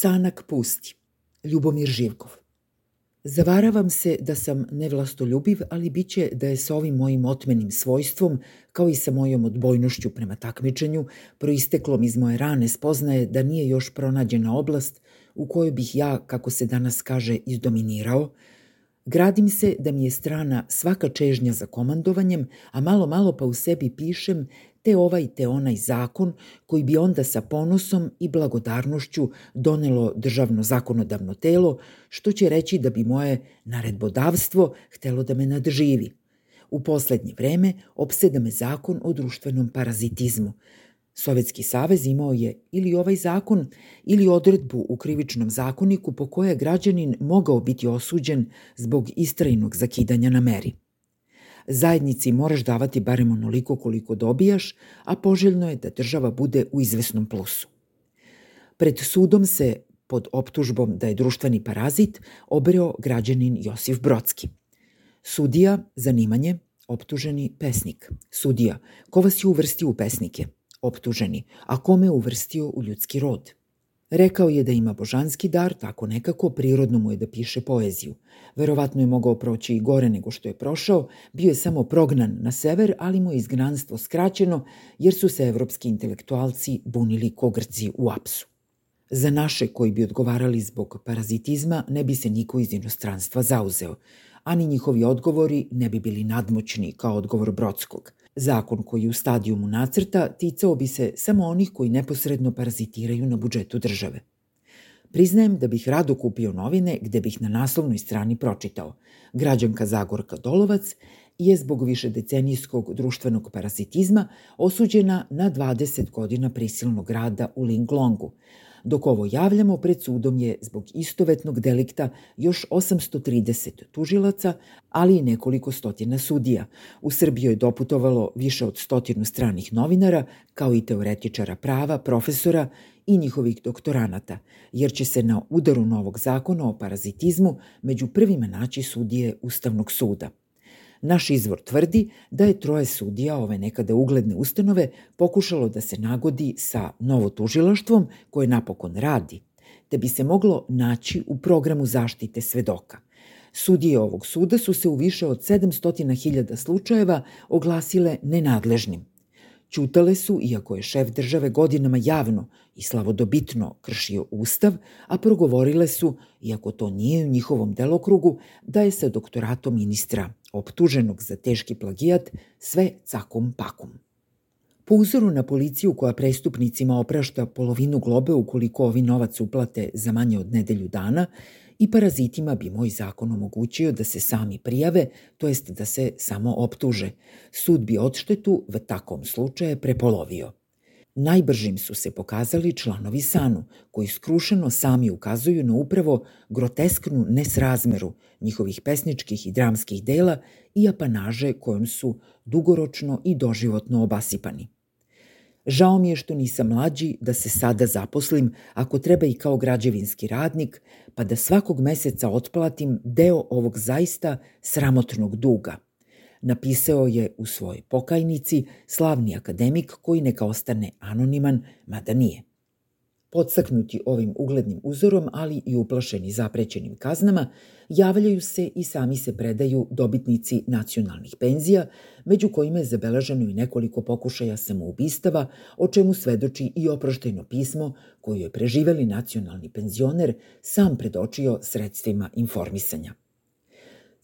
Sanak pusti. Ljubomir Živkov. Zavaravam se da sam nevlastoljubiv, ali bit će da je sa ovim mojim otmenim svojstvom, kao i sa mojom odbojnošću prema takmičenju, proisteklom iz moje rane spoznaje da nije još pronađena oblast u kojoj bih ja, kako se danas kaže, izdominirao, Gradim se da mi je strana svaka čežnja za komandovanjem, a malo malo pa u sebi pišem te ovaj te onaj zakon koji bi onda sa ponosom i blagodarnošću donelo državno zakonodavno telo, što će reći da bi moje naredbodavstvo htelo da me nadživi. U poslednje vreme opseda me zakon o društvenom parazitizmu. Sovjetski savez imao je ili ovaj zakon ili odredbu u krivičnom zakoniku po koje građanin mogao biti osuđen zbog istrajnog zakidanja na meri. Zajednici moraš davati barem onoliko koliko dobijaš, a poželjno je da država bude u izvesnom plusu. Pred sudom se, pod optužbom da je društveni parazit, obreo građanin Josif Brodski. Sudija, zanimanje, optuženi pesnik. Sudija, ko vas je uvrstio u pesnike? Optuženi, a kome uvrstio u ljudski rod? Rekao je da ima božanski dar, tako nekako prirodno mu je da piše poeziju. Verovatno je mogao proći i gore nego što je prošao, bio je samo prognan na sever, ali mu je izgnanstvo skraćeno jer su se evropski intelektualci bunili kogrci u apsu. Za naše koji bi odgovarali zbog parazitizma ne bi se niko iz inostranstva zauzeo, ani njihovi odgovori ne bi bili nadmoćni kao odgovor Brodskog – Zakon koji u stadijumu nacrta ticao bi se samo onih koji neposredno parazitiraju na budžetu države. Priznajem da bih rado kupio novine gde bih na naslovnoj strani pročitao građanka Zagorka Dolovac je zbog višedecenijskog društvenog parazitizma osuđena na 20 godina prisilnog rada u Linglongu, dok ovo javljamo pred sudom je zbog istovetnog delikta još 830 tužilaca, ali i nekoliko stotina sudija. U Srbiju je doputovalo više od stotinu stranih novinara, kao i teoretičara prava, profesora i njihovih doktoranata, jer će se na udaru novog zakona o parazitizmu među prvima naći sudije Ustavnog suda. Naš izvor tvrdi da je troje sudija ove nekada ugledne ustanove pokušalo da se nagodi sa novotužilaštvom koje napokon radi, te bi se moglo naći u programu zaštite svedoka. Sudije ovog suda su se u više od 700.000 slučajeva oglasile nenadležnim. Ćutale su, iako je šef države godinama javno i slavodobitno kršio ustav, a progovorile su, iako to nije u njihovom delokrugu, da je sa doktoratom ministra optuženog za teški plagijat, sve cakom pakom. Po uzoru na policiju koja prestupnicima oprašta polovinu globe ukoliko ovi novac uplate za manje od nedelju dana, i parazitima bi moj zakon omogućio da se sami prijave, to jest da se samo optuže. Sud bi odštetu v takom slučaju prepolovio. Najbržim su se pokazali članovi Sanu, koji skrušeno sami ukazuju na upravo grotesknu nesrazmeru njihovih pesničkih i dramskih dela i apanaže kojom su dugoročno i doživotno obasipani. Žao mi je što nisam mlađi da se sada zaposlim, ako treba i kao građevinski radnik, pa da svakog meseca otplatim deo ovog zaista sramotnog duga – napisao je u svojoj pokajnici slavni akademik koji neka ostane anoniman, mada nije. Podsaknuti ovim uglednim uzorom, ali i uplašeni zaprećenim kaznama, javljaju se i sami se predaju dobitnici nacionalnih penzija, među kojima je zabeleženo i nekoliko pokušaja samoubistava, o čemu svedoči i oproštajno pismo koju je preživeli nacionalni penzioner sam predočio sredstvima informisanja.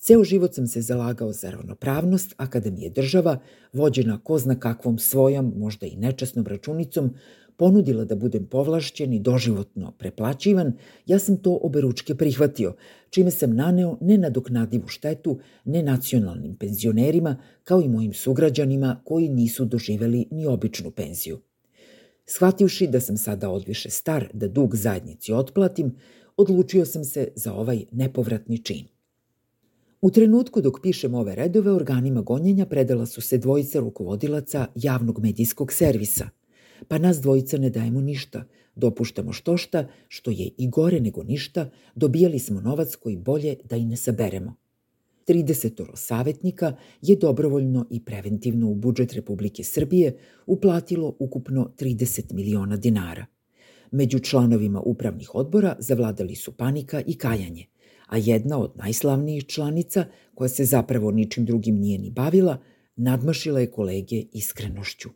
Ceo život sam se zalagao za ravnopravnost, a kada mi je država, vođena ko zna kakvom svojom, možda i nečasnom računicom, ponudila da budem povlašćen i doživotno preplaćivan, ja sam to oberučke prihvatio, čime sam naneo nenadoknadivu štetu nenacionalnim penzionerima kao i mojim sugrađanima koji nisu doživeli ni običnu penziju. Shvativši da sam sada odviše star da dug zajednici otplatim, odlučio sam se za ovaj nepovratni čin. U trenutku dok pišem ove redove, organima gonjenja predala su se dvojica rukovodilaca javnog medijskog servisa. Pa nas dvojica ne dajemo ništa, dopuštamo što šta, što je i gore nego ništa, dobijali smo novac koji bolje da i ne saberemo. 30 savetnika je dobrovoljno i preventivno u budžet Republike Srbije uplatilo ukupno 30 miliona dinara. Među članovima upravnih odbora zavladali su panika i kajanje, a jedna od najslavnijih članica, koja se zapravo ničim drugim nije ni bavila, nadmašila je kolege iskrenošću.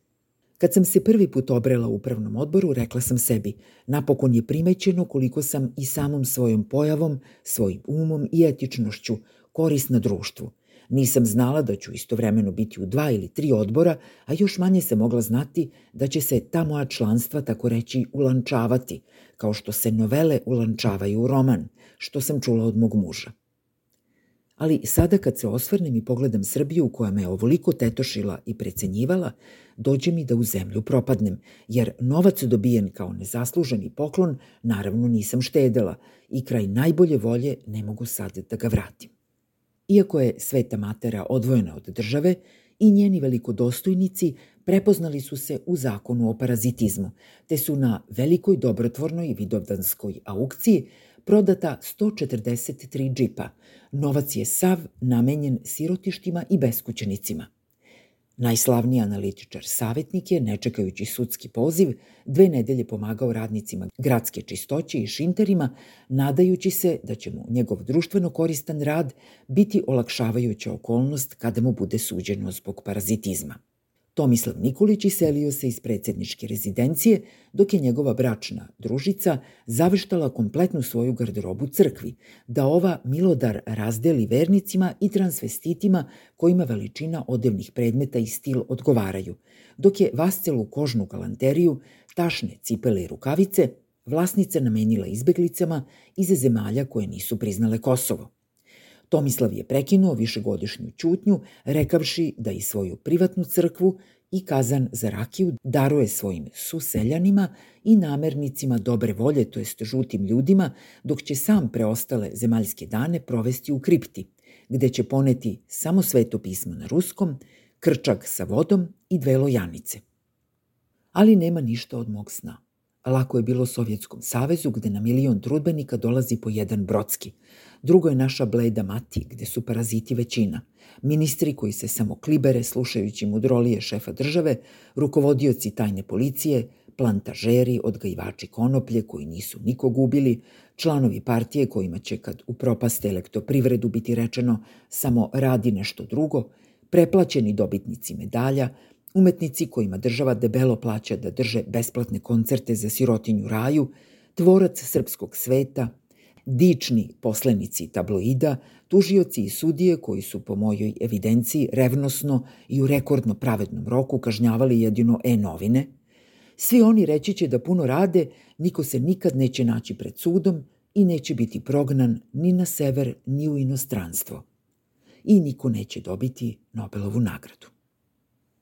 Kad sam se prvi put obrela u upravnom odboru, rekla sam sebi, napokon je primećeno koliko sam i samom svojom pojavom, svojim umom i etičnošću korisna društvu. Nisam znala da ću istovremeno biti u dva ili tri odbora, a još manje se mogla znati da će se ta moja članstva, tako reći, ulančavati, kao što se novele ulančavaju u roman, što sam čula od mog muža. Ali sada kad se osvrnem i pogledam Srbiju koja me ovoliko tetošila i precenjivala, dođe mi da u zemlju propadnem, jer novac dobijen kao nezasluženi poklon naravno nisam štedela i kraj najbolje volje ne mogu sad da ga vratim. Iako je sveta matera odvojena od države, i njeni velikodostojnici prepoznali su se u zakonu o parazitizmu, te su na velikoj dobrotvornoj vidovdanskoj aukciji prodata 143 džipa. Novac je sav namenjen sirotištima i beskućenicima. Najslavniji analitičar savjetnik je, ne čekajući sudski poziv, dve nedelje pomagao radnicima gradske čistoće i šinterima, nadajući se da će mu njegov društveno koristan rad biti olakšavajuća okolnost kada mu bude suđeno zbog parazitizma. Tomislav Nikolić iselio se iz predsedničke rezidencije, dok je njegova bračna družica zaveštala kompletnu svoju garderobu crkvi, da ova milodar razdeli vernicima i transvestitima kojima veličina odevnih predmeta i stil odgovaraju, dok je vascelu kožnu galanteriju, tašne cipele i rukavice vlasnica namenila izbeglicama iz zemalja koje nisu priznale Kosovo. Tomislav je prekinuo višegodišnju ćutnju, rekavši da i svoju privatnu crkvu i kazan za rakiju daruje svojim suseljanima i namernicima dobre volje, to jest žutim ljudima, dok će sam preostale zemaljske dane provesti u kripti, gde će poneti samo sveto pismo na ruskom, krčak sa vodom i dve lojanice. Ali nema ništa od mog sna. Lako je bilo Sovjetskom savezu, gde na milion trudbenika dolazi po jedan brodski – Drugo je naša bleda mati, gde su paraziti većina. Ministri koji se samo klibere, slušajući mudrolije šefa države, rukovodioci tajne policije, plantažeri, odgajivači konoplje koji nisu nikog ubili, članovi partije kojima će kad upropaste elektroprivredu biti rečeno samo radi nešto drugo, preplaćeni dobitnici medalja, umetnici kojima država debelo plaća da drže besplatne koncerte za sirotinju raju, tvorac srpskog sveta, dični poslenici tabloida, tužioci i sudije koji su po mojoj evidenciji revnosno i u rekordno pravednom roku kažnjavali jedino e-novine, svi oni reći će da puno rade, niko se nikad neće naći pred sudom i neće biti prognan ni na sever ni u inostranstvo. I niko neće dobiti Nobelovu nagradu.